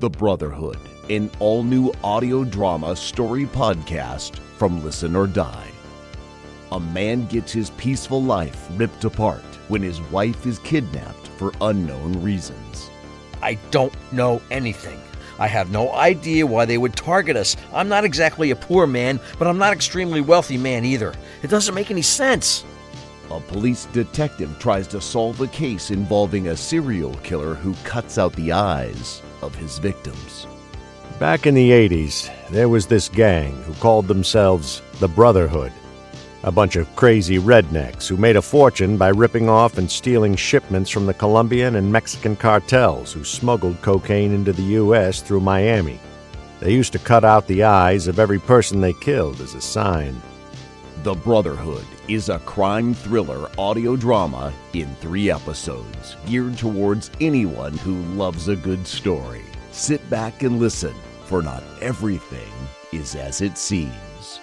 The Brotherhood, an all new audio drama story podcast from Listen or Die. A man gets his peaceful life ripped apart when his wife is kidnapped for unknown reasons. I don't know anything. I have no idea why they would target us. I'm not exactly a poor man, but I'm not extremely wealthy man either. It doesn't make any sense. A police detective tries to solve a case involving a serial killer who cuts out the eyes of his victims. Back in the 80s, there was this gang who called themselves the Brotherhood. A bunch of crazy rednecks who made a fortune by ripping off and stealing shipments from the Colombian and Mexican cartels who smuggled cocaine into the U.S. through Miami. They used to cut out the eyes of every person they killed as a sign. The Brotherhood is a crime thriller audio drama in three episodes geared towards anyone who loves a good story. Sit back and listen, for not everything is as it seems.